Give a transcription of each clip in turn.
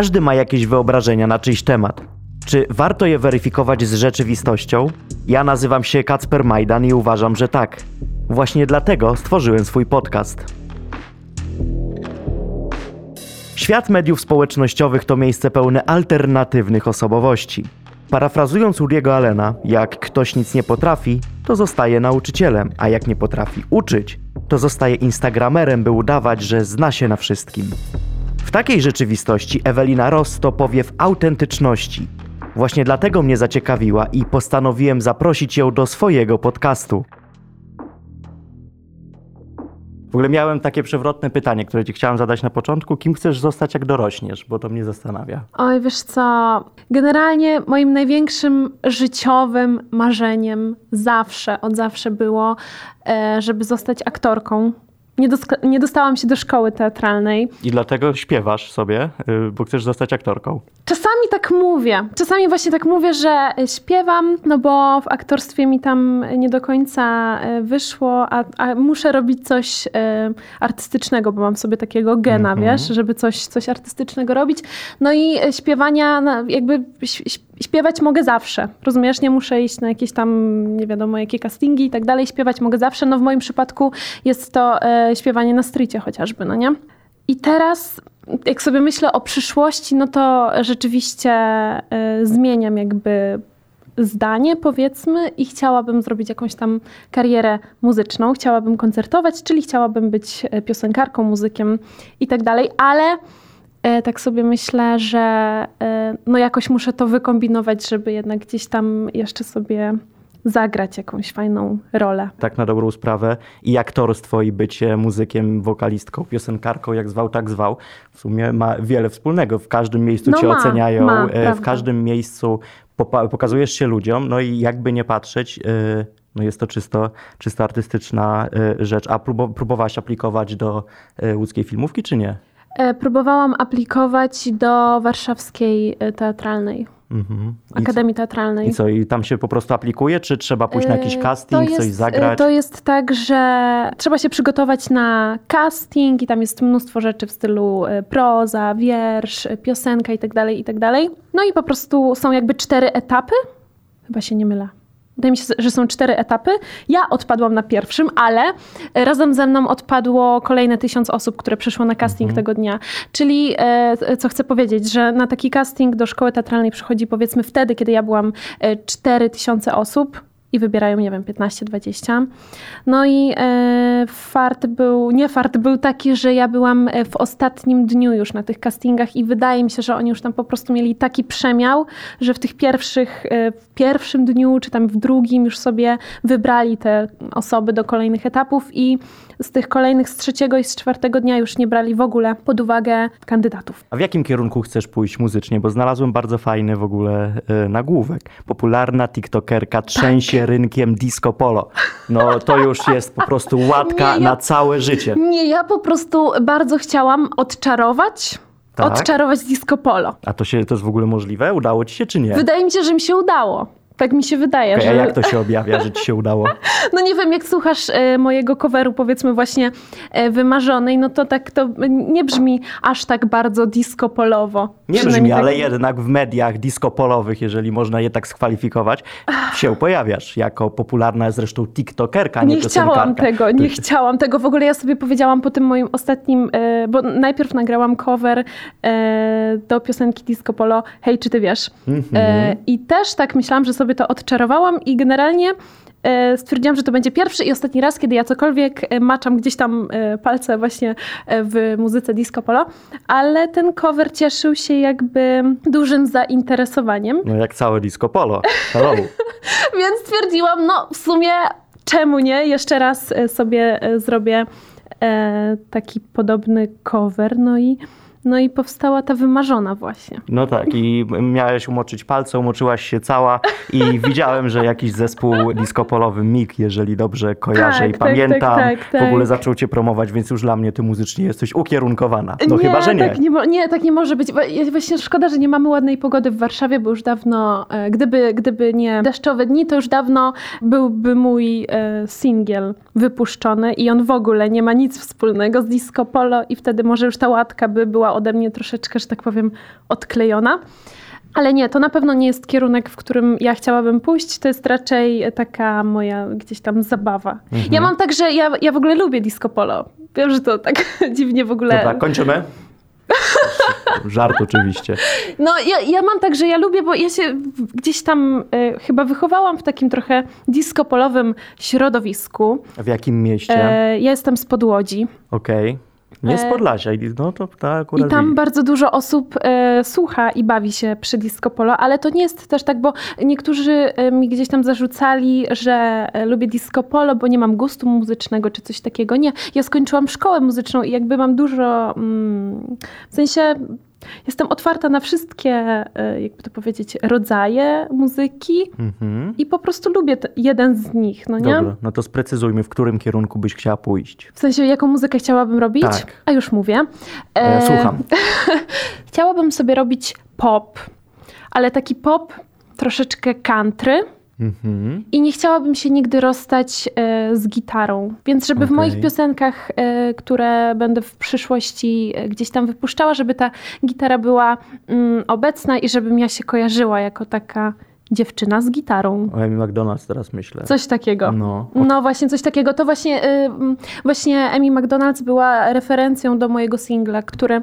Każdy ma jakieś wyobrażenia na czyjś temat. Czy warto je weryfikować z rzeczywistością? Ja nazywam się Kacper Majdan i uważam, że tak. Właśnie dlatego stworzyłem swój podcast. Świat mediów społecznościowych to miejsce pełne alternatywnych osobowości. Parafrazując Uriego Allena, jak ktoś nic nie potrafi, to zostaje nauczycielem, a jak nie potrafi uczyć, to zostaje instagramerem, by udawać, że zna się na wszystkim. W takiej rzeczywistości Ewelina Ross to powiew autentyczności. Właśnie dlatego mnie zaciekawiła i postanowiłem zaprosić ją do swojego podcastu. W ogóle miałem takie przewrotne pytanie, które ci chciałem zadać na początku. Kim chcesz zostać, jak dorośniesz? Bo to mnie zastanawia. Oj, wiesz co, generalnie moim największym życiowym marzeniem zawsze, od zawsze było, e, żeby zostać aktorką. Nie, nie dostałam się do szkoły teatralnej. I dlatego śpiewasz sobie, y, bo chcesz zostać aktorką. Czasami tak mówię. Czasami właśnie tak mówię, że śpiewam, no bo w aktorstwie mi tam nie do końca e, wyszło, a, a muszę robić coś e, artystycznego, bo mam sobie takiego gena, Mhm. wiesz, żeby coś, coś artystycznego robić. No i śpiewania, no, jakby śpiewać mogę zawsze. Rozumiesz, nie muszę iść na jakieś tam, nie wiadomo, jakie castingi i tak dalej. Śpiewać mogę zawsze. No w moim przypadku jest to e, śpiewanie na strycie chociażby, no nie? I teraz, jak sobie myślę o przyszłości, no to rzeczywiście y, zmieniam jakby zdanie, powiedzmy, i chciałabym zrobić jakąś tam karierę muzyczną. Chciałabym koncertować, czyli chciałabym być e, piosenkarką, muzykiem i tak dalej, ale e, tak sobie myślę, że e, no jakoś muszę to wykombinować, żeby jednak gdzieś tam jeszcze sobie zagrać jakąś fajną rolę. Tak na dobrą sprawę. I aktorstwo, i bycie muzykiem, wokalistką, piosenkarką, jak zwał, tak zwał, w sumie ma wiele wspólnego. W każdym miejscu No cię ma, oceniają, ma, e, w prawda. każdym miejscu pokazujesz się ludziom, no i jakby nie patrzeć, e, no jest to czysto, czysto artystyczna e, rzecz. A próbo- próbowałaś aplikować do e, łódzkiej filmówki, czy nie? E, Próbowałam aplikować do warszawskiej e, teatralnej, Mhm. Akademii Teatralnej. I co, i tam się po prostu aplikuje, czy trzeba pójść na jakiś E, casting, to coś jest, zagrać? To jest tak, że trzeba się przygotować na casting i tam jest mnóstwo rzeczy w stylu proza, wiersz, piosenka itd., itd. No i po prostu są jakby cztery etapy. Chyba się nie mylę. Wydaje mi się, że są cztery etapy. Ja odpadłam na pierwszym, ale razem ze mną odpadło kolejne tysiąc osób, które przyszło na casting tego dnia. Czyli, e, co chcę powiedzieć, że na taki casting do szkoły teatralnej przychodzi powiedzmy wtedy, kiedy ja byłam e, 4 tysiące osób i wybierają, nie wiem, 15-20. No i e, fart był, nie fart był taki, że ja byłam e, w ostatnim dniu już na tych castingach i wydaje mi się, że oni już tam po prostu mieli taki przemiał, że w tych pierwszych, e, w pierwszym dniu, czy tam w drugim już sobie wybrali te osoby do kolejnych etapów i z tych kolejnych z trzeciego i z czwartego dnia już nie brali w ogóle pod uwagę kandydatów. A w jakim kierunku chcesz pójść muzycznie? Bo znalazłem bardzo fajny w ogóle e, nagłówek. Popularna tiktokerka trzęsie rynkiem disco polo. No to już jest po prostu łatka Nie, ja- na całe życie. Nie, ja po prostu bardzo chciałam odczarować, Tak? odczarować disco polo. A to, się, to jest w ogóle możliwe? Udało ci się czy nie? Wydaje mi się, że mi się udało. Tak mi się wydaje, Okej, że... A jak to się objawia, że ci się udało? No nie wiem, jak słuchasz e, mojego coveru, powiedzmy właśnie e, wymarzonej, no to tak to nie brzmi aż tak bardzo disco polowo. Nie brzmi, tak- ale jednak w mediach disco polowych, jeżeli można je tak skwalifikować, się pojawiasz jako popularna zresztą tiktokerka, nie, Nie chciałam tego, nie chciałam tego. W ogóle ja sobie powiedziałam po tym moim ostatnim, e, bo najpierw nagrałam cover do piosenki Disco Polo, hej, czy ty wiesz? Mhm. E, I też tak myślałam, że sobie to odczarowałam i generalnie e, stwierdziłam, że to będzie pierwszy i ostatni raz, kiedy ja cokolwiek e, maczam gdzieś tam e, palce właśnie w muzyce Disco Polo, ale ten cover cieszył się jakby dużym zainteresowaniem. No jak całe disco polo. Więc stwierdziłam, no w sumie czemu nie? Jeszcze raz sobie zrobię taki podobny cover. No i, no i powstała ta wymarzona właśnie. No tak, i miałeś umoczyć palce, umoczyłaś się cała i widziałem, że jakiś zespół disco-polowy MIG, jeżeli dobrze kojarzę Tak, i tak, pamiętam, tak, tak, tak. w ogóle zaczął cię promować, więc już dla mnie ty muzycznie jesteś ukierunkowana. No chyba, że nie. Tak nie, nie, tak nie może być. Właśnie szkoda, że nie mamy ładnej pogody w Warszawie, bo już dawno, e, gdyby, gdyby nie deszczowe dni, to już dawno byłby mój e, singiel wypuszczony i on w ogóle nie ma nic wspólnego z disco polo i wtedy może już ta łatka by była była ode mnie troszeczkę, że tak powiem, odklejona. Ale nie, to na pewno nie jest kierunek, w którym ja chciałabym pójść. To jest raczej taka moja gdzieś tam zabawa. Mhm. Ja mam tak, że ja, ja w ogóle lubię disco polo. Wiem, że to tak dziwnie w ogóle. Dobra, kończymy. Żart oczywiście. No ja, ja mam tak, że ja lubię, bo ja się gdzieś tam e, chyba wychowałam w takim trochę disco polowym środowisku. W jakim mieście? E, ja jestem z Podłodzi. Okej. Nie z e, Podlasia. i- No to tak I akurat tam widzi. bardzo dużo osób e, słucha i bawi się przy disco polo, ale to nie jest też tak, bo niektórzy e, mi gdzieś tam zarzucali, że e, lubię disco polo, bo nie mam gustu muzycznego czy coś takiego. Nie, ja skończyłam szkołę muzyczną i jakby mam dużo, mm, w sensie jestem otwarta na wszystkie, e, jakby to powiedzieć, rodzaje muzyki Mhm. i po prostu lubię jeden z nich, no nie? Dobra, no to sprecyzujmy, w którym kierunku byś chciała pójść. W sensie, jaką muzykę chciałabym robić? Tak. A już mówię. E, słucham. Chciałabym sobie robić pop, ale taki pop troszeczkę country. Mhm. I nie chciałabym się nigdy rozstać e, z gitarą. Więc żeby w Okej. moich piosenkach, e, które będę w przyszłości e, gdzieś tam wypuszczała, żeby ta gitara była mm, obecna i żebym ja się kojarzyła jako taka dziewczyna z gitarą. O Amy McDonald's teraz myślę. Coś takiego. No. No właśnie, coś takiego. To właśnie, y, właśnie Amy McDonald's była referencją do mojego singla, który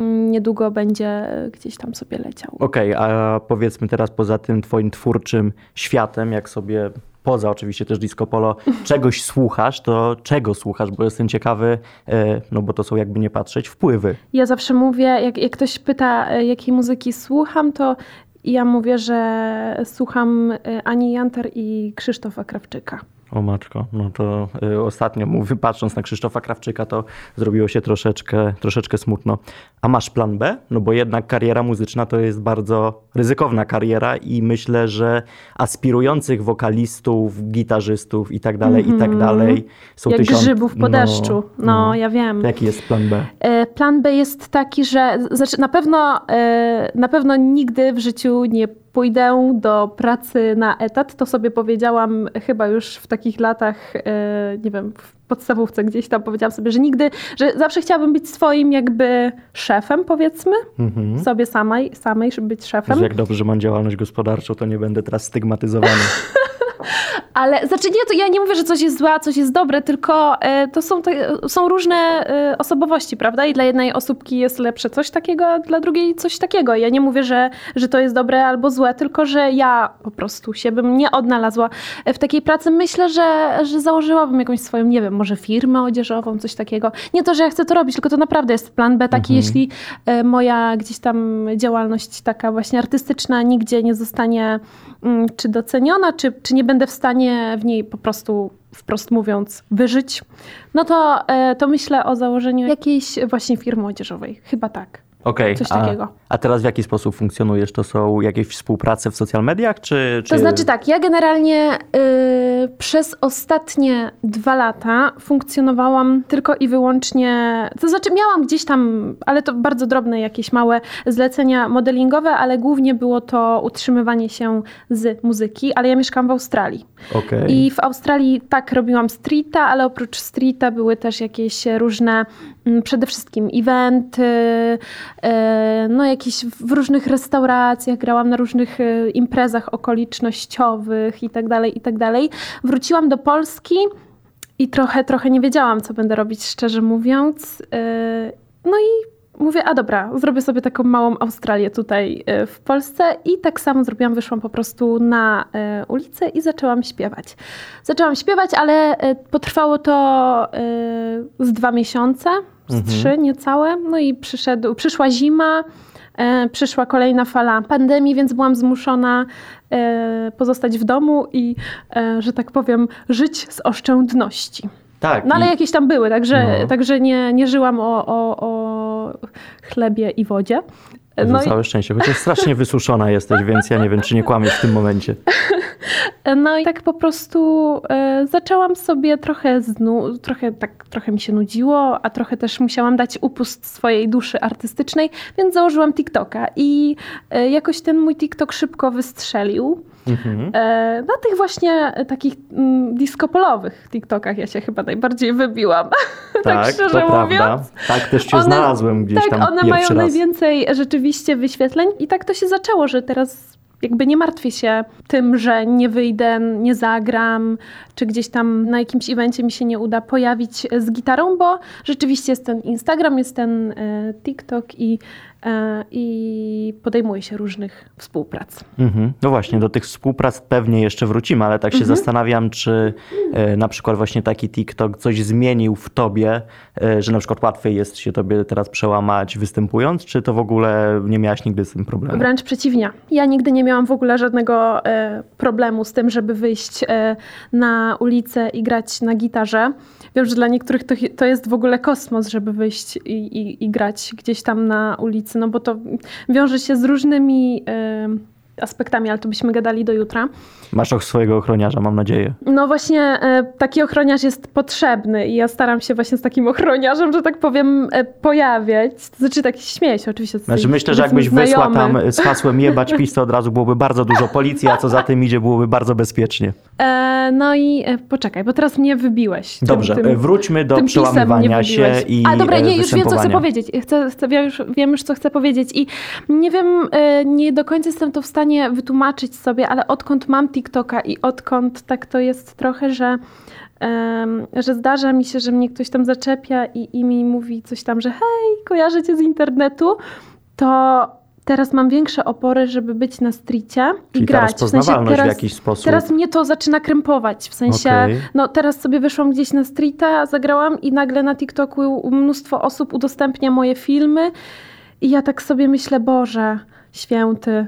niedługo będzie gdzieś tam sobie leciał. Okej, a powiedzmy teraz poza tym twoim twórczym światem, jak sobie poza oczywiście też disco polo, czegoś słuchasz, to czego słuchasz? Bo jestem ciekawy, e, no bo to są jakby nie patrzeć, wpływy. Ja zawsze mówię, jak, jak ktoś pyta, y, jakiej muzyki słucham, to ja mówię, że słucham Ani Janter i Krzysztofa Krawczyka. O matko, no to y, ostatnio mówię, patrząc na Krzysztofa Krawczyka, to zrobiło się troszeczkę, troszeczkę smutno. A masz plan B? No bo jednak kariera muzyczna to jest bardzo ryzykowna kariera i myślę, że aspirujących wokalistów, gitarzystów i tak dalej, i tak dalej są Jak tysiąc... grzybów po deszczu. No, ja wiem. Jaki jest plan B? E, Plan B jest taki, że znaczy na pewno, e, na pewno nigdy w życiu nie pójdę do pracy na etat. To sobie powiedziałam chyba już w takich latach, e, nie wiem, w podstawówce gdzieś tam powiedziałam sobie, że nigdy, że zawsze chciałabym być swoim jakby szefem, powiedzmy, Mhm. sobie samej, samej, żeby być szefem. Jezu, jak dobrze, że mam działalność gospodarczą, to nie będę teraz stygmatyzowany. Ale znaczy nie, to ja nie mówię, że coś jest złe, a coś jest dobre, tylko e, to są, te, są różne e, osobowości, prawda? I dla jednej osobki jest lepsze coś takiego, a dla drugiej coś takiego. Ja nie mówię, że, że to jest dobre albo złe, tylko że ja po prostu się bym nie odnalazła w takiej pracy. Myślę, że, że założyłabym jakąś swoją, nie wiem, może firmę odzieżową, coś takiego. Nie to, że ja chcę to robić, tylko to naprawdę jest plan B taki, jeśli e, moja gdzieś tam działalność taka właśnie artystyczna nigdzie nie zostanie czy doceniona, czy, czy nie będę w stanie w niej po prostu, wprost mówiąc, wyżyć, no to, e, to myślę o założeniu jakiejś właśnie firmy odzieżowej. Chyba tak. Okej, Coś a, takiego. a teraz w jaki sposób funkcjonujesz? To są jakieś współprace w social mediach, czy... czy... To znaczy tak, ja generalnie y, przez ostatnie dwa lata funkcjonowałam tylko i wyłącznie, to znaczy miałam gdzieś tam, ale to bardzo drobne jakieś małe zlecenia modelingowe, ale głównie było to utrzymywanie się z muzyki, ale ja mieszkam w Australii. Okej. I w Australii tak robiłam streeta, ale oprócz streeta były też jakieś różne, mm, przede wszystkim eventy, no jakieś w różnych restauracjach, grałam na różnych e, imprezach okolicznościowych i tak dalej, i tak. Wróciłam do Polski i trochę, trochę nie wiedziałam, co będę robić, szczerze mówiąc. E, No i mówię, a dobra, zrobię sobie taką małą Australię tutaj e, w Polsce i tak samo zrobiłam, wyszłam po prostu na e, ulicę i zaczęłam śpiewać. Zaczęłam śpiewać, ale e, potrwało to e, z dwa miesiące, z Mhm. trzy niecałe, no i przyszedł, przyszła zima, e, przyszła kolejna fala pandemii, więc byłam zmuszona e, pozostać w domu i, e, że tak powiem, żyć z oszczędności. Tak. No ale i- jakieś tam były, także, No. także nie, nie żyłam o, o, o chlebie i wodzie. No i, Całe szczęście, chociaż strasznie wysuszona jesteś, więc ja nie wiem, czy nie kłamiesz w tym momencie. no i tak po prostu e, zaczęłam sobie trochę, znu, trochę, tak, trochę mi się nudziło, a trochę też musiałam dać upust swojej duszy artystycznej, więc założyłam TikToka i e, jakoś ten mój TikTok szybko wystrzelił. Mhm. E, na tych właśnie takich mm, disco-polowych TikTokach ja się chyba najbardziej wybiłam. tak, tak szczerze mówiąc. Prawda. Tak też cię one, znalazłem gdzieś tak, tam one mają raz. najwięcej rzeczywiście wyświetleń i tak to się zaczęło, że teraz jakby nie martwię się tym, że nie wyjdę, nie zagram, czy gdzieś tam na jakimś evencie mi się nie uda pojawić z gitarą, bo rzeczywiście jest ten Instagram, jest ten e, TikTok i E, i podejmuje się różnych współprac. Mhm. No właśnie, do tych współprac pewnie jeszcze wrócimy, ale tak się mhm. zastanawiam, czy e, na przykład właśnie taki TikTok coś zmienił w tobie, e, że na przykład łatwiej jest się tobie teraz przełamać występując, czy to w ogóle nie miałaś nigdy z tym problemu? Wręcz przeciwnie. Ja nigdy nie miałam w ogóle żadnego problemu z tym, żeby wyjść na ulicę i grać na gitarze. Wiem, że dla niektórych to, to jest w ogóle kosmos, żeby wyjść i, i, i grać gdzieś tam na ulicy, no bo to wiąże się z różnymi aspektami, ale to byśmy gadali do jutra. Masz auch swojego ochroniarza, mam nadzieję. No właśnie, e, taki ochroniarz jest potrzebny i ja staram się właśnie z takim ochroniarzem, że tak powiem, e, pojawiać. Znaczy tak śmieję się oczywiście. Znaczy myślę, że jakbyś znajomy. wysła tam z hasłem jebać pis, to od razu byłoby bardzo dużo policji, a co za tym idzie, byłoby bardzo bezpiecznie. E, no i e, poczekaj, bo teraz mnie wybiłeś. Tym, Dobrze, tym, wróćmy do przełamywania się i A dobra, nie, już wiem, co chcę powiedzieć. Chcę, chcę, wiem, już, wiem już, co chcę powiedzieć i nie wiem, nie do końca jestem to w stanie stanie wytłumaczyć sobie, ale odkąd mam TikToka i odkąd tak to jest trochę, że, um, że zdarza mi się, że mnie ktoś tam zaczepia i, i mi mówi coś tam, że hej, kojarzę cię z internetu, to teraz mam większe opory, żeby być na stricie i grać. w sensie teraz, w jakiś sposób. Teraz mnie to zaczyna krępować. W sensie, okay. no teraz sobie wyszłam gdzieś na streeta, zagrałam i nagle na TikToku mnóstwo osób udostępnia moje filmy i ja tak sobie myślę, Boże, święty,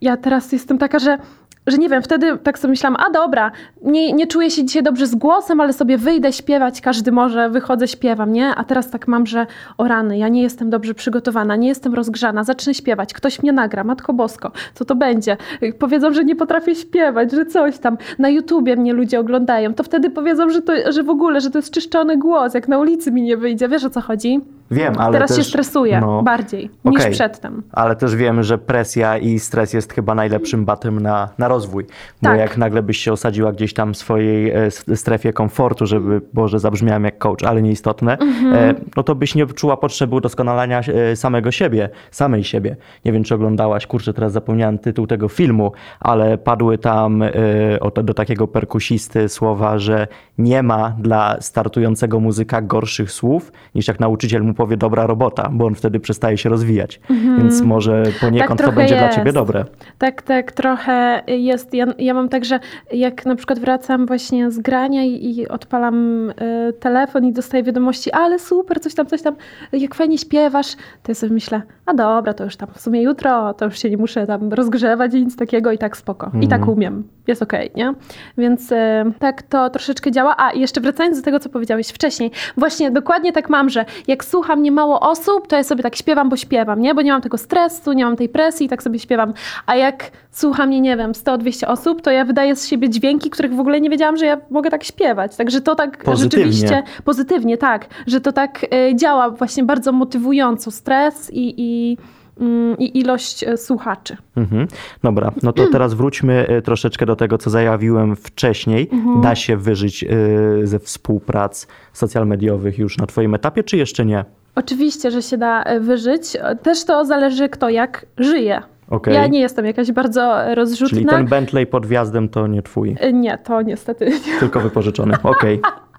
ja teraz jestem taka, że że nie wiem, wtedy tak sobie myślałam, a dobra, nie, nie czuję się dzisiaj dobrze z głosem, ale sobie wyjdę śpiewać, każdy może, wychodzę, śpiewam, nie? A teraz tak mam, że o rany, ja nie jestem dobrze przygotowana, nie jestem rozgrzana, zacznę śpiewać, ktoś mnie nagra, Matko Bosko, co to będzie? Powiedzą, że nie potrafię śpiewać, że coś tam, na YouTubie mnie ludzie oglądają, to wtedy powiedzą, że, to, że w ogóle, że to jest czyszczony głos, jak na ulicy mi nie wyjdzie, wiesz o co chodzi? Wiem, ale Teraz też, się stresuję no, bardziej okay, niż przedtem. Ale też wiemy, że presja i stres jest chyba najlepszym batem na, na rozwój. Bo tak. jak nagle byś się osadziła gdzieś tam w swojej e, strefie komfortu, żeby, Boże, zabrzmiałem jak coach, ale nieistotne, mm -hmm. no to byś nie czuła potrzeby udoskonalania e, samego siebie, samej siebie. Nie wiem, czy oglądałaś, kurczę, teraz zapomniałem tytuł tego filmu, ale padły tam do takiego perkusisty słowa, że nie ma dla startującego muzyka gorszych słów, niż jak nauczyciel mu powie dobra robota, bo on wtedy przestaje się rozwijać. Mm-hmm. Więc może poniekąd tak to będzie jest. dla ciebie dobre. Tak, tak, trochę jest. Ja, ja mam tak, że jak na przykład wracam właśnie z grania i, i odpalam y, telefon i dostaję wiadomości, ale super, coś tam, coś tam, jak fajnie śpiewasz, to ja sobie myślę, a dobra, to już tam w sumie jutro, to już się nie muszę tam rozgrzewać i nic takiego i tak spoko. Mm-hmm. I tak mhm. umiem. Jest okej, okay, nie? Więc y, tak to troszeczkę działa. A jeszcze wracając do tego, co powiedziałeś wcześniej, właśnie dokładnie tak mam, że jak słucha mnie mało osób, to ja sobie tak śpiewam, bo śpiewam, nie? Bo nie mam tego stresu, nie mam tej presji i tak sobie śpiewam. A jak słucha mnie, nie wiem, 100-200 osób, to ja wydaję z siebie dźwięki, których w ogóle nie wiedziałam, że ja mogę tak śpiewać. Także to tak pozytywnie. rzeczywiście pozytywnie, tak, że to tak y, działa właśnie bardzo motywująco. Stres i, i i ilość e, słuchaczy. Mhm. Dobra, no to teraz wróćmy e, troszeczkę do tego, co zajawiłem wcześniej. Mhm. Da się wyżyć ze współprac social mediowych już na Twoim etapie, czy jeszcze nie? Oczywiście, że się da wyżyć. Też to zależy, kto jak żyje. Okay. Ja nie jestem jakaś bardzo rozrzutna. Czyli ten Bentley pod wjazdem to nie twój? Nie, to niestety nie. Tylko wypożyczony, okej. Okay.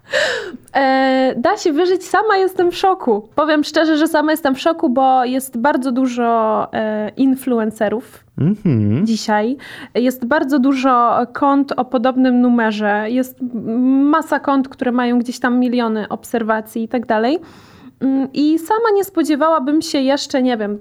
E, da się wyżyć, sama jestem w szoku. Powiem szczerze, że sama jestem w szoku, bo jest bardzo dużo e, influencerów mm -hmm. dzisiaj. Jest bardzo dużo kont o podobnym numerze. Jest masa kont, które mają gdzieś tam miliony obserwacji i tak dalej. Mm, I sama nie spodziewałabym się jeszcze, nie wiem,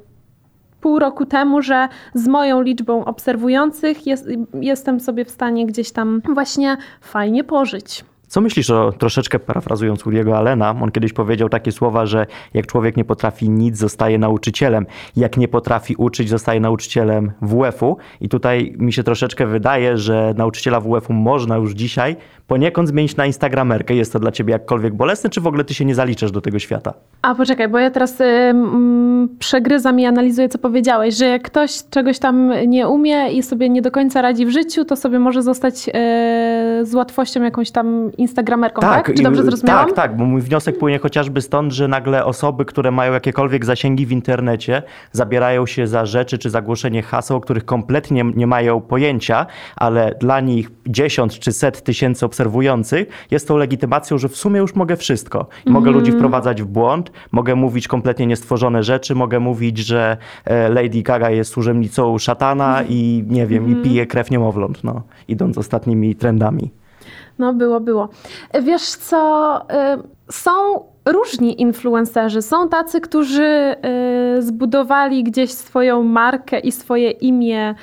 pół roku temu, że z moją liczbą obserwujących jest, jestem sobie w stanie gdzieś tam właśnie fajnie pożyć. Co myślisz o, troszeczkę parafrazując Uriego Allena, on kiedyś powiedział takie słowa, że jak człowiek nie potrafi nic, zostaje nauczycielem. Jak nie potrafi uczyć, zostaje nauczycielem WF-u. I tutaj mi się troszeczkę wydaje, że nauczyciela WF-u można już dzisiaj poniekąd zmienić na instagramerkę. Jest to dla ciebie jakkolwiek bolesne, czy w ogóle ty się nie zaliczasz do tego świata? A poczekaj, bo ja teraz przegryzam i analizuję, co powiedziałeś, że jak ktoś czegoś tam nie umie i sobie nie do końca radzi w życiu, to sobie może zostać y, z łatwością jakąś tam instagramerką, tak? Czy i- dobrze zrozumiałam? Tak, tak, bo mój wniosek płynie chociażby stąd, że nagle osoby, które mają jakiekolwiek zasięgi w internecie, zabierają się za rzeczy czy za głoszenie haseł, o których kompletnie nie mają pojęcia, ale dla nich 10 czy set tysięcy obserwujących jest tą legitymacją, że w sumie już mogę wszystko. Mogę ludzi wprowadzać w błąd, mogę mówić kompletnie niestworzone rzeczy, mogę mówić, że e, Lady Gaga jest służebnicą szatana i nie wiem, i pije krew niemowląt, no, idąc ostatnimi trendami. No, było, było. Wiesz co, y, są różni influencerzy. Są tacy, którzy zbudowali gdzieś swoją markę i swoje imię.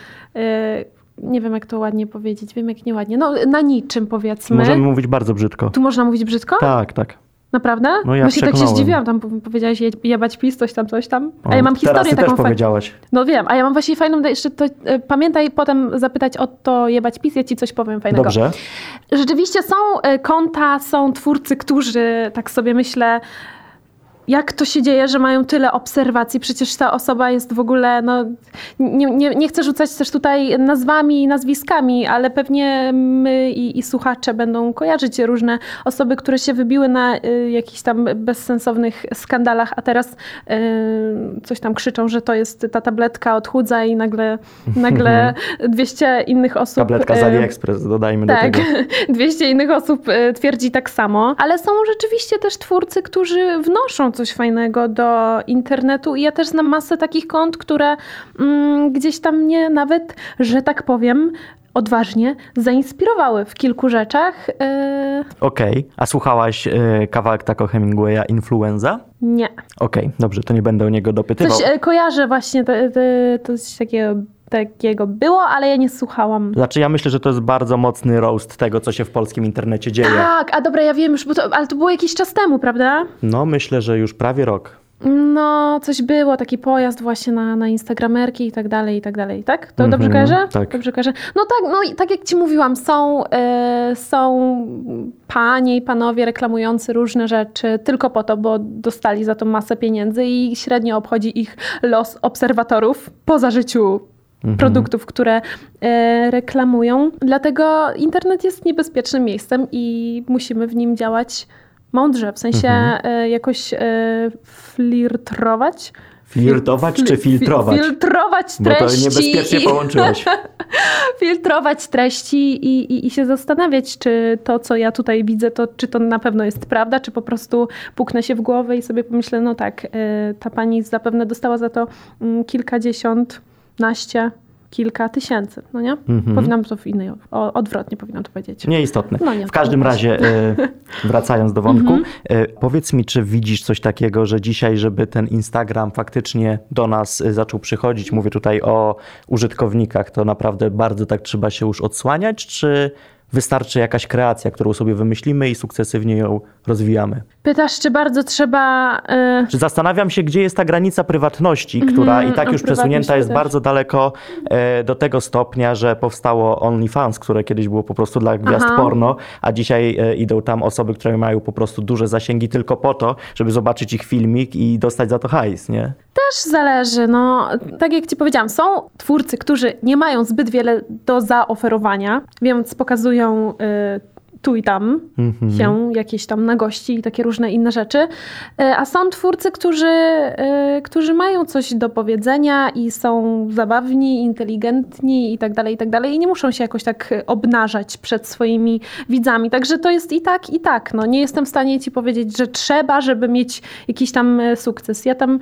Nie wiem, jak to ładnie powiedzieć. Wiem, jak nieładnie. No, na niczym powiedzmy. Możemy mówić bardzo brzydko. Tu można mówić brzydko? Tak, tak. Naprawdę? No ja Właśnie tak się zdziwiłam. Tam po- powiedziałeś je- jebać pis, coś tam, coś tam. A ja mam teraz historię ty taką też powiedziałaś. No wiem, a ja mam właśnie fajną, jeszcze to, e, pamiętaj potem zapytać o to jebać pis, ja ci coś powiem fajnego. Dobrze. Rzeczywiście są e, konta, są twórcy, którzy tak sobie myślę, jak to się dzieje, że mają tyle obserwacji? Przecież ta osoba jest w ogóle, no, nie, nie, nie chcę rzucać też tutaj nazwami i nazwiskami, ale pewnie my i, i słuchacze będą kojarzyć różne osoby, które się wybiły na y, jakichś tam bezsensownych skandalach, a teraz y, coś tam krzyczą, że to jest ta tabletka odchudza i nagle, nagle 200 innych osób... Tabletka z y, AliExpress, dodajmy do tak, tego. 200 innych osób e, twierdzi tak samo, ale są rzeczywiście też twórcy, którzy wnoszą coś fajnego do internetu i ja też znam masę takich kont, które mm, gdzieś tam mnie nawet, że tak powiem, odważnie zainspirowały w kilku rzeczach. E, Okej, a słuchałaś e, kawałek tako Hemingwaya Influenza? nie. Okej, dobrze, to nie będę o niego dopytywał. Coś e, kojarzę właśnie, to, to, to coś takiego, takiego było, ale ja nie słuchałam. Znaczy ja myślę, że to jest bardzo mocny roast tego, co się w polskim internecie dzieje. Tak, a dobra, ja wiem już, bo to, ale to było jakiś czas temu, prawda? No myślę, że już prawie rok. No, coś było, taki pojazd właśnie na, na Instagramerki i tak dalej, i tak dalej, tak? To dobrze Mhm, kojarzę? tak. Dobrze kojarzę. No tak, no i tak jak ci mówiłam, są, e, są panie i panowie reklamujący różne rzeczy tylko po to, bo dostali za to masę pieniędzy i średnio obchodzi ich los obserwatorów poza życiu Mhm. produktów, które e, reklamują. Dlatego internet jest niebezpiecznym miejscem i musimy w nim działać mądrze, w sensie Mhm. e, jakoś e. Flirtować Fil- czy filtrować? Fil- filtrować Bo to treści. niebezpiecznie i, połączyłeś. filtrować treści i, i, i się zastanawiać, czy to, co ja tutaj widzę, to czy to na pewno jest prawda, czy po prostu puknę się w głowę i sobie pomyślę, no tak, ta pani zapewne dostała za to mm, kilkadziesiąt, naście, kilka tysięcy, no nie? Mhm. Powinnam to w innej, o, odwrotnie powinnam to powiedzieć. Nieistotne. No nie, w każdym razie, e, wracając do wątku, Mhm. e, powiedz mi, czy widzisz coś takiego, że dzisiaj, żeby ten Instagram faktycznie do nas e, zaczął przychodzić, mówię tutaj o użytkownikach, to naprawdę bardzo tak trzeba się już odsłaniać, czy wystarczy jakaś kreacja, którą sobie wymyślimy i sukcesywnie ją rozwijamy? Pytasz, czy bardzo trzeba... y, Czy zastanawiam się, gdzie jest ta granica prywatności, Mhm, która i tak już przesunięta jest też. bardzo daleko e, do tego stopnia, że powstało OnlyFans, które kiedyś było po prostu dla gwiazd Aha. porno, a dzisiaj e, idą tam osoby, które mają po prostu duże zasięgi tylko po to, żeby zobaczyć ich filmik i dostać za to hajs, nie? Też zależy. No, tak jak ci powiedziałam, są twórcy, którzy nie mają zbyt wiele do zaoferowania, więc pokazują y, tu i tam Mhm. się jakieś tam nagości i takie różne inne rzeczy. Y, a są twórcy, którzy, y, którzy mają coś do powiedzenia i są zabawni, inteligentni i tak dalej, i tak dalej. I nie muszą się jakoś tak obnażać przed swoimi widzami. Także to jest i tak, i tak. No, nie jestem w stanie ci powiedzieć, że trzeba, żeby mieć jakiś tam sukces. Ja tam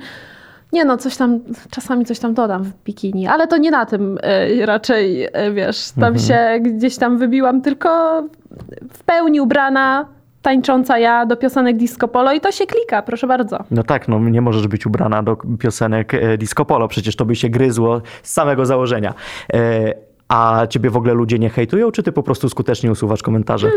nie no, coś tam, czasami coś tam dodam w bikini, ale to nie na tym y, raczej, y, wiesz, tam się gdzieś tam wybiłam, tylko w pełni ubrana, tańcząca ja do piosenek disco polo i to się klika, proszę bardzo. No tak, no nie możesz być ubrana do piosenek e, disco polo, przecież to by się gryzło z samego założenia. E, a ciebie w ogóle ludzie nie hejtują, czy ty po prostu skutecznie usuwasz komentarze?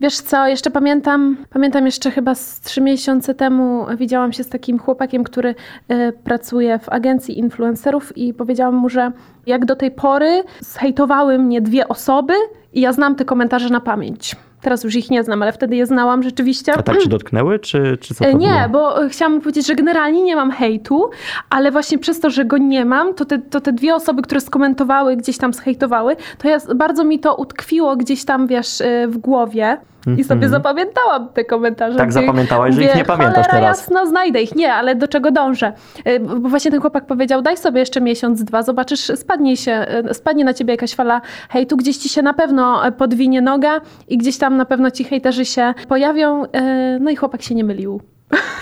Wiesz co, jeszcze pamiętam, pamiętam jeszcze chyba z trzy miesiące temu widziałam się z takim chłopakiem, który e, pracuje w agencji influencerów i powiedziałam mu, że jak do tej pory zhejtowały mnie dwie osoby i ja znam te komentarze na pamięć. Teraz już ich nie znam, ale wtedy je znałam rzeczywiście. A tak cię dotknęły, czy, czy co to E, Nie, było? bo chciałam powiedzieć, że generalnie nie mam hejtu, ale właśnie przez to, że go nie mam, to te, to te dwie osoby, które skomentowały, gdzieś tam zhejtowały, to ja, bardzo mi to utkwiło gdzieś tam, wiesz, e, w głowie. I sobie zapamiętałam te komentarze. Tak zapamiętałaś, że ich nie pamiętasz teraz. jasno, znajdę ich. Nie, ale do czego dążę? E, Bo właśnie ten chłopak powiedział, daj sobie jeszcze miesiąc, dwa, zobaczysz, spadnie, się, e, spadnie na ciebie jakaś fala hejtu, gdzieś ci się na pewno e, podwinie noga i gdzieś tam na pewno ci hejterzy się pojawią. E, No i chłopak się nie mylił.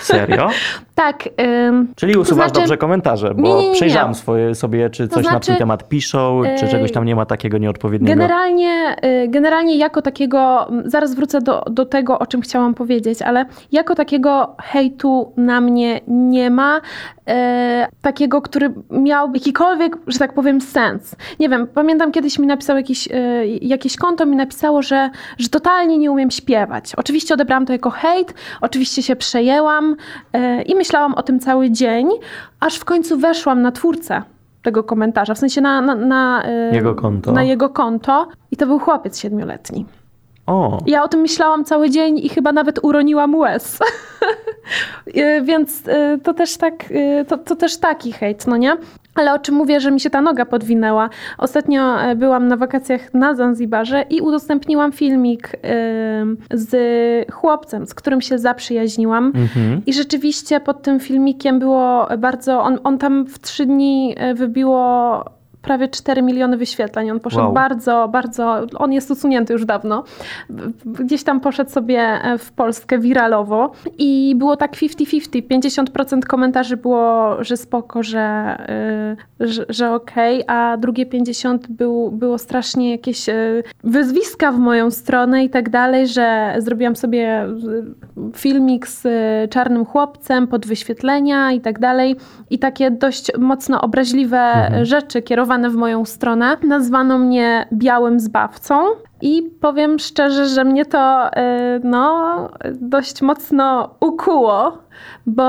Serio? Tak. ym, Czyli to usuwasz znaczy- dobrze komentarze, bo Nie, nie, nie, przejrzałam swoje, sobie, czy coś na znaczy, twój temat piszą, czy czegoś tam nie ma takiego nieodpowiedniego. Generalnie, y, generalnie jako takiego, zaraz wrócę do, do tego, o czym chciałam powiedzieć, ale jako takiego hejtu na mnie nie ma, e, takiego, który miał jakikolwiek, że tak powiem, sens. Nie wiem, pamiętam kiedyś mi napisał jakiś, e, jakieś konto, mi napisało, że, że totalnie nie umiem śpiewać. Oczywiście odebrałam to jako hejt, oczywiście się przejęłam i myślałam o tym cały dzień, aż w końcu weszłam na twórcę tego komentarza, w sensie na, na, na, e, Jego konto. na jego konto i to był chłopiec siedmioletni. O, Ja o tym myślałam cały dzień i chyba nawet uroniłam łez. Y, Więc y, to też, tak, y, to, to też taki hejt, no nie? Ale o czym mówię, że mi się ta noga podwinęła. Ostatnio e, byłam na wakacjach na Zanzibarze i udostępniłam filmik z chłopcem, z którym się zaprzyjaźniłam. mhm. I rzeczywiście pod tym filmikiem było bardzo. On, on tam w trzy dni e, wybiło prawie 4 miliony wyświetleń. On poszedł Wow. bardzo, bardzo. On jest usunięty już dawno. Gdzieś tam poszedł sobie e, w Polskę wiralowo i było tak 50-50. 50% komentarzy było, że spoko, że, y, że, że okej, a drugie 50% był, było strasznie jakieś y, wyzwiska w moją stronę i tak dalej, że zrobiłam sobie filmik z czarnym chłopcem pod wyświetlenia i tak dalej. I takie dość mocno obraźliwe Mhm. rzeczy kierowane w moją stronę. Nazwano mnie białym zbawcą. I powiem szczerze, że mnie to y, no, dość mocno ukuło, bo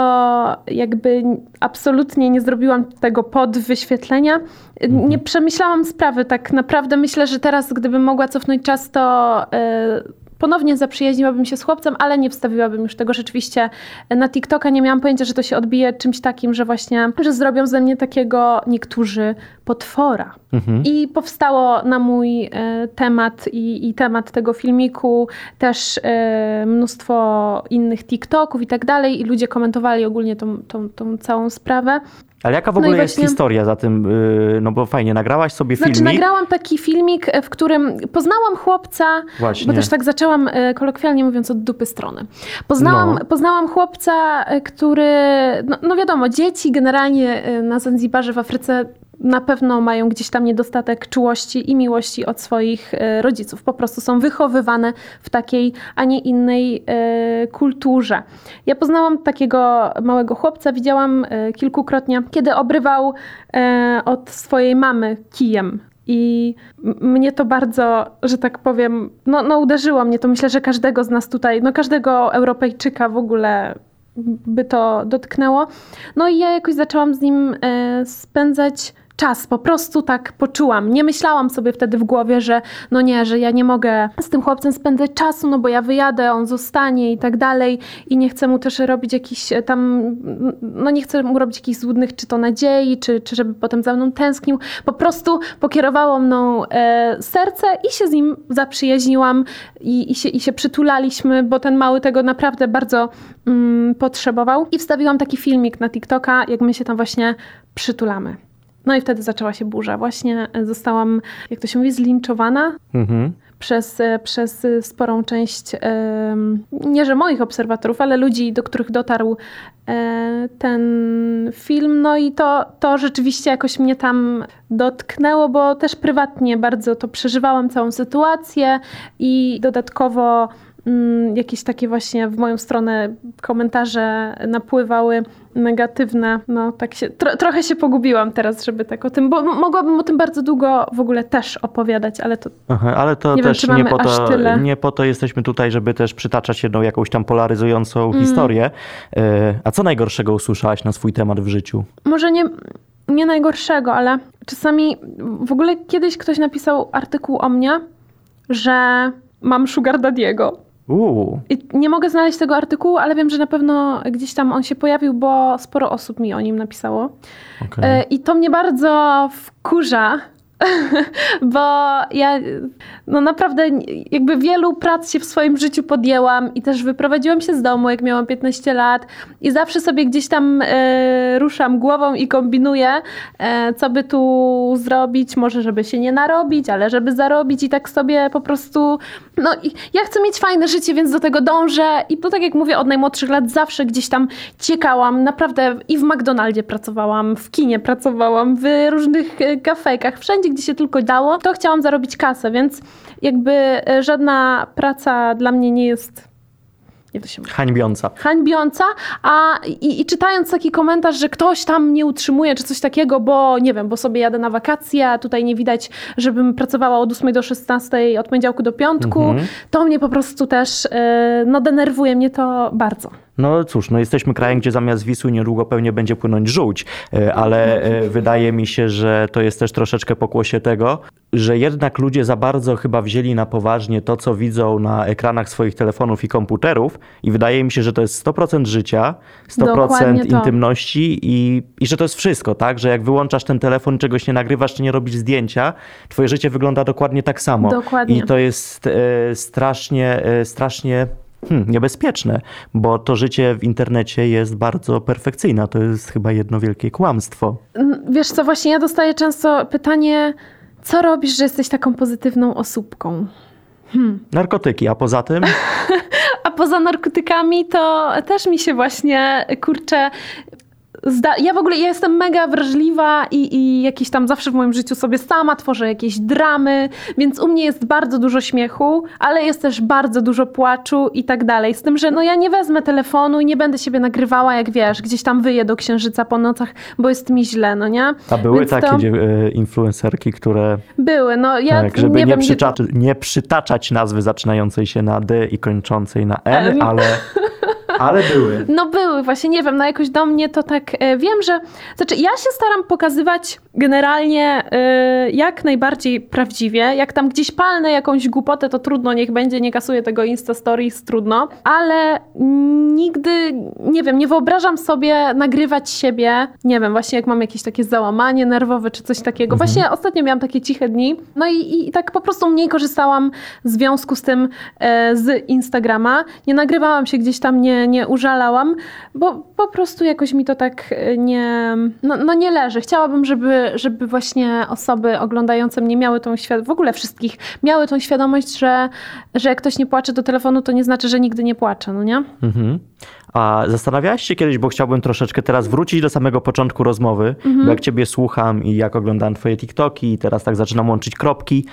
jakby absolutnie nie zrobiłam tego pod wyświetlenia. Y, Nie przemyślałam sprawy tak naprawdę. Myślę, że teraz, gdybym mogła cofnąć czas, to y, ponownie zaprzyjaźniłabym się z chłopcem, ale nie wstawiłabym już tego rzeczywiście na TikToka. Nie miałam pojęcia, że to się odbije czymś takim, że właśnie, że zrobią ze mnie takiego niektórzy potwora. Mhm. I powstało na mój e, temat i, i temat tego filmiku też e, mnóstwo innych TikToków i tak dalej. I ludzie komentowali ogólnie tą, tą, tą całą sprawę. Ale jaka w No ogóle jest właśnie- historia za tym? y, No bo fajnie, nagrałaś sobie Znaczy, filmik. nagrałam taki filmik, w którym poznałam chłopca, Właśnie. bo też tak zaczęłam e, kolokwialnie mówiąc od dupy strony. Poznałam, No. poznałam chłopca, e, który, no, no wiadomo, dzieci generalnie na Zanzibarze w Afryce na pewno mają gdzieś tam niedostatek czułości i miłości od swoich e, rodziców. Po prostu są wychowywane w takiej, a nie innej e, kulturze. Ja poznałam takiego małego chłopca, widziałam e, kilkukrotnie, kiedy obrywał od swojej mamy kijem. I mnie to bardzo, że tak powiem, no, no uderzyło mnie to. Myślę, że każdego z nas tutaj, no każdego Europejczyka w ogóle by to dotknęło. No i ja jakoś zaczęłam z nim spędzać czas, po prostu tak poczułam. Nie myślałam sobie wtedy w głowie, że no nie, że ja nie mogę z tym chłopcem spędzać czasu, no bo ja wyjadę, on zostanie i tak dalej i nie chcę mu też robić jakichś e, tam, no nie chcę mu robić jakichś złudnych czy to nadziei, czy, czy żeby potem za mną tęsknił. Po prostu pokierowało mną e, serce i się z nim zaprzyjaźniłam i, i, się, i się przytulaliśmy, bo ten mały tego naprawdę bardzo mm, potrzebował. I wstawiłam taki filmik na TikToka, jak my się tam właśnie przytulamy. No i wtedy zaczęła się burza. Właśnie e, zostałam, jak to się mówi, zlinczowana Mhm. przez, e, przez e, sporą część, nie że moich obserwatorów, ale ludzi, do których dotarł ten film. No i to, to rzeczywiście jakoś mnie tam dotknęło, bo też prywatnie bardzo to przeżywałam, całą sytuację i dodatkowo jakieś takie właśnie w moją stronę komentarze napływały negatywne. No tak się, tro, trochę się pogubiłam teraz, żeby tak o tym, bo mogłabym o tym bardzo długo w ogóle też opowiadać, ale to Aha, ale to Nie wiem, też czy nie, po aż to, tyle. nie po to jesteśmy tutaj, żeby też przytaczać jedną jakąś tam polaryzującą Mm. historię. E, A co najgorszego usłyszałaś na swój temat w życiu? może nie, nie najgorszego, ale czasami w ogóle kiedyś ktoś napisał artykuł o mnie, że mam sugar daddy'ego. Uuu. Nie mogę znaleźć tego artykułu, ale wiem, że na pewno gdzieś tam on się pojawił, bo sporo osób mi o nim napisało. okej. E, I to mnie bardzo wkurza, bo ja no naprawdę jakby wielu prac się w swoim życiu podjęłam i też wyprowadziłam się z domu, jak miałam 15 lat i zawsze sobie gdzieś tam e, ruszam głową i kombinuję, e, co by tu zrobić, może żeby się nie narobić, ale żeby zarobić i tak sobie po prostu, no i ja chcę mieć fajne życie, więc do tego dążę. I to tak jak mówię, od najmłodszych lat zawsze gdzieś tam ciekałam, naprawdę i w McDonaldzie pracowałam, w kinie pracowałam, w różnych e, kafejkach, wszędzie gdzie się tylko dało, to chciałam zarobić kasę, więc jakby e, żadna praca dla mnie nie jest? Hańbiąca. hańbiąca, a i, i czytając taki komentarz, że ktoś tam mnie utrzymuje, czy coś takiego, bo nie wiem, bo sobie jadę na wakacje, a tutaj nie widać, żebym pracowała od 8 do 16, od poniedziałku do piątku, Mhm. to mnie po prostu też, e, no denerwuje mnie to bardzo. No cóż, no jesteśmy krajem, gdzie zamiast Wisły niedługo pewnie będzie płynąć żółć, e, ale e, wydaje mi się, że to jest też troszeczkę pokłosie tego, że jednak ludzie za bardzo chyba wzięli na poważnie to, co widzą na ekranach swoich telefonów i komputerów i wydaje mi się, że to jest 100% życia, 100% Dokładnie to. intymności i, i że to jest wszystko, tak? Że jak wyłączasz ten telefon, czegoś nie nagrywasz, czy nie robisz zdjęcia, twoje życie wygląda dokładnie tak samo. Dokładnie. I to jest e, strasznie, e, strasznie hmm, niebezpieczne, bo to życie w internecie jest bardzo perfekcyjne. To jest chyba jedno wielkie kłamstwo. N- Wiesz co, właśnie ja dostaję często pytanie, co robisz, że jesteś taką pozytywną osóbką? Narkotyki, a poza tym A poza narkotykami to też mi się właśnie kurczę. Zda- ja w ogóle ja jestem mega wrażliwa i, i jakieś tam zawsze w moim życiu sobie sama tworzę jakieś dramy, więc u mnie jest bardzo dużo śmiechu, ale jest też bardzo dużo płaczu i tak dalej. Z tym, że no ja nie wezmę telefonu i nie będę siebie nagrywała, jak wiesz, gdzieś tam wyję do księżyca po nocach, bo jest mi źle, no nie? a były Więc takie to- e, influencerki, które Były, no ja tak, żeby nie nie, wiem, nie- nie przytaczać nazwy zaczynającej się na D i kończącej na N, ale, ale były. No były, właśnie nie wiem, no jakoś do mnie to tak e, wiem, że. Znaczy, ja się staram pokazywać generalnie e, jak najbardziej prawdziwie. Jak tam gdzieś palnę jakąś głupotę, to trudno, niech będzie, nie kasuję tego Insta Stories, trudno. Ale nigdy, nie wiem, nie wyobrażam sobie nagrywać siebie, nie wiem, właśnie jak mam jakieś takie załamanie nerwowe czy coś takiego. Właśnie ostatnio miałam takie ciche dni, no i, i tak po prostu mniej korzystałam w związku z tym e, z Instagrama. Nie nagrywałam się gdzieś tam, nie, nie użalałam, bo po prostu jakoś mi to tak e, nie, no, no nie leży. Chciałabym, żeby, żeby właśnie osoby oglądające mnie miały tą świadomość, w ogóle wszystkich, miały tą świadomość, że, że jak ktoś nie płacze do telefonu, to nie znaczy, że nigdy nie płacze, no nie? Mhm. A zastanawiałaś się kiedyś, bo chciałbym troszeczkę teraz wrócić do samego początku rozmowy, Mhm. bo jak ciebie słucham i jak oglądam twoje TikToki i teraz tak zaczynam łączyć kropki,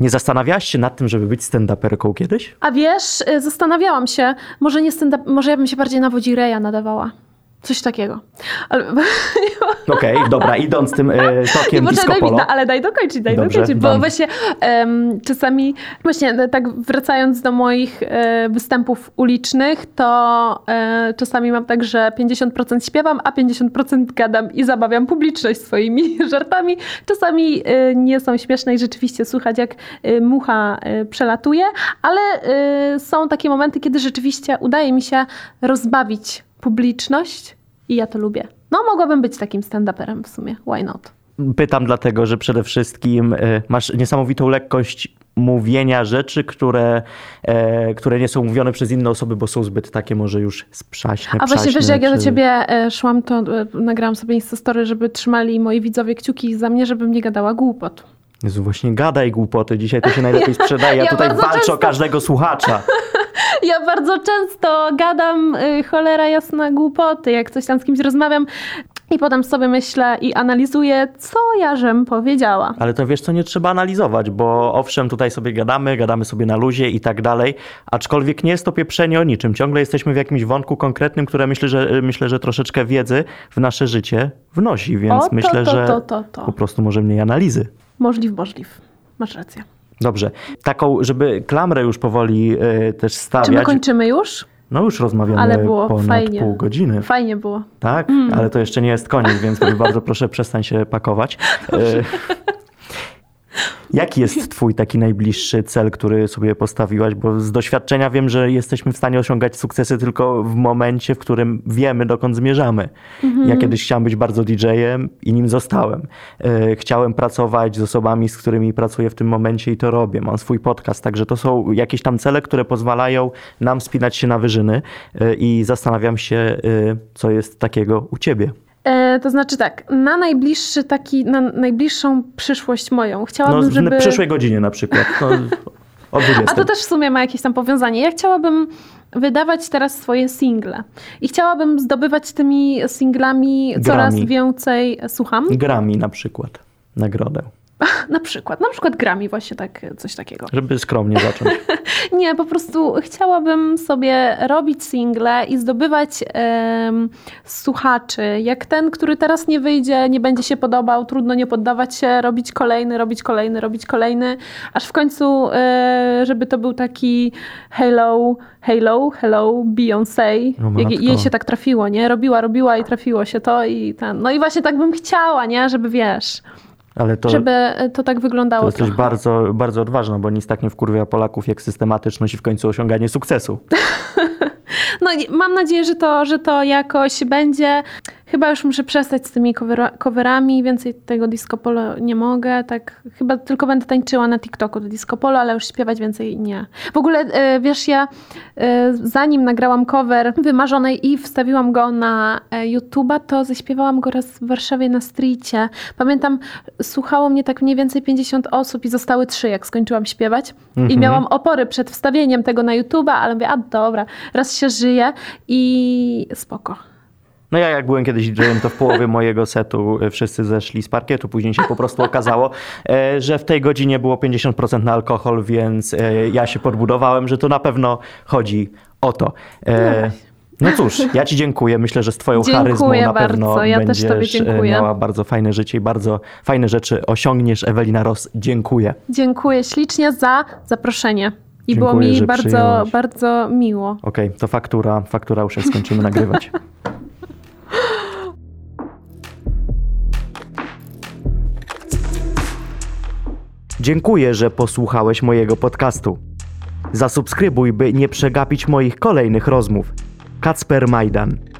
nie zastanawiałaś się nad tym, żeby być stand-uperką kiedyś? A wiesz, y, zastanawiałam się, może nie stand może ja bym się bardziej na Wodzireja nadawała. Coś takiego. Ale, Okej, dobra, idąc tym e, tokiem disco daj polo. ale daj dokończyć, daj Dobrze, dokończyć, bo dam. właśnie em, czasami, właśnie e, tak wracając do moich e, występów ulicznych, to e, czasami mam tak, że 50% śpiewam, a 50% gadam i zabawiam publiczność swoimi żartami. Czasami nie są śmieszne i rzeczywiście słychać jak mucha przelatuje, ale są takie momenty, kiedy rzeczywiście udaje mi się rozbawić publiczność i ja to lubię. No, mogłabym być takim stand-uperem w sumie. Why not? Pytam dlatego, że przede wszystkim e, masz niesamowitą lekkość mówienia rzeczy, które, e, które nie są mówione przez inne osoby, bo są zbyt takie może już sprzaśne, A właśnie wiesz, jak ja do czy- ciebie e, szłam, to nagrałam sobie Instastory, żeby trzymali moi widzowie kciuki za mnie, żebym nie gadała głupot. Jezu, właśnie gadaj głupoty, dzisiaj to się najlepiej sprzedaje, ja Ja tutaj walczę często- o każdego słuchacza. Ja bardzo często gadam y, cholera jasna głupoty, jak coś tam z kimś rozmawiam i potem sobie myślę i analizuję, co ja żem powiedziała. Ale to wiesz co, nie trzeba analizować, bo owszem, tutaj sobie gadamy, gadamy sobie na luzie i tak dalej, aczkolwiek nie jest to pieprzenie o niczym. Ciągle jesteśmy w jakimś wątku konkretnym, które myślę, że, myślę, że troszeczkę wiedzy w nasze życie wnosi, więc O, to, myślę, to, że to, to. po prostu może mniej analizy. Możliw, możliw. Masz rację. Dobrze. Taką, żeby klamrę już powoli y, też Czy my stawiać. kończymy już? No już rozmawiamy Ale było ponad fajnie. pół godziny. Fajnie było. Tak, ale to jeszcze nie jest koniec, więc bardzo proszę przestań się pakować. E, Jaki jest twój taki najbliższy cel, który sobie postawiłaś? Bo z doświadczenia wiem, że jesteśmy w stanie osiągać sukcesy tylko w momencie, w którym wiemy, dokąd zmierzamy. Ja kiedyś chciałem być bardzo DJ-em i nim zostałem. E, Chciałem pracować z osobami, z którymi pracuję w tym momencie i to robię. Mam swój podcast, także to są jakieś tam cele, które pozwalają nam spinać się na wyżyny e, i zastanawiam się, e, co jest takiego u ciebie. E, to znaczy tak, na najbliższy taki, na najbliższą przyszłość moją No, chciałabym, w żeby... przyszłej godzinie na przykład. No, o 20. A to też w sumie ma jakieś tam powiązanie. Ja chciałabym wydawać teraz swoje single. I chciałabym zdobywać tymi singlami coraz więcej, słucham, Grami na przykład. Nagrodę. na przykład, na przykład Grammy, właśnie tak, coś takiego. Żeby skromnie zacząć. Nie, po prostu chciałabym sobie robić single i zdobywać em, słuchaczy. Jak ten, który teraz nie wyjdzie, nie będzie się podobał, trudno nie poddawać się, robić kolejny, robić kolejny, robić kolejny, aż w końcu, e, żeby to był taki hello, hello, hello, Beyoncé. Jej się tak trafiło, nie? Robiła, robiła i trafiło się to i ten. No i właśnie tak bym chciała, nie? Żeby wiesz, Ale to, żeby e, to tak wyglądało. to jesteś trochę. bardzo, bardzo odważna, bo nic tak nie wkurwia Polaków jak systematyczność i w końcu osiąganie sukcesu. No i mam nadzieję, że to, że to jakoś będzie. Chyba już muszę przestać z tymi covera- coverami, więcej tego disco polo nie mogę. Tak, chyba tylko będę tańczyła na TikToku do disco polo, ale już śpiewać więcej nie. W ogóle e, wiesz, ja e, zanim nagrałam cover Wymarzonej i wstawiłam go na e, YouTube'a, to zaśpiewałam go raz w Warszawie na streetie. Pamiętam, słuchało mnie tak mniej więcej 50 osób i zostały trzy, jak skończyłam śpiewać. I miałam opory przed wstawieniem tego na YouTube'a, ale mówię, a dobra, raz się żyje i spoko. No ja jak byłem kiedyś DJ-em, to w połowie mojego setu e, wszyscy zeszli z parkietu. Później się po prostu okazało, e, że w tej godzinie było 50% na alkohol, więc e, ja się podbudowałem, że to na pewno chodzi o to. E, No cóż, ja Ci dziękuję. Myślę, że z Twoją Dziękuję charyzmą na pewno bardzo. Ja też będziesz miała bardzo fajne życie i bardzo fajne rzeczy osiągniesz. Ewelina Ross, dziękuję. Dziękuję ślicznie za zaproszenie. I było Dziękuję, mi że bardzo, przyjęłaś. bardzo miło. Okej, to faktura, faktura już skończymy nagrywać. Dziękuję, że posłuchałeś mojego podcastu. Zasubskrybuj, by nie przegapić moich kolejnych rozmów. Kacper Majdan.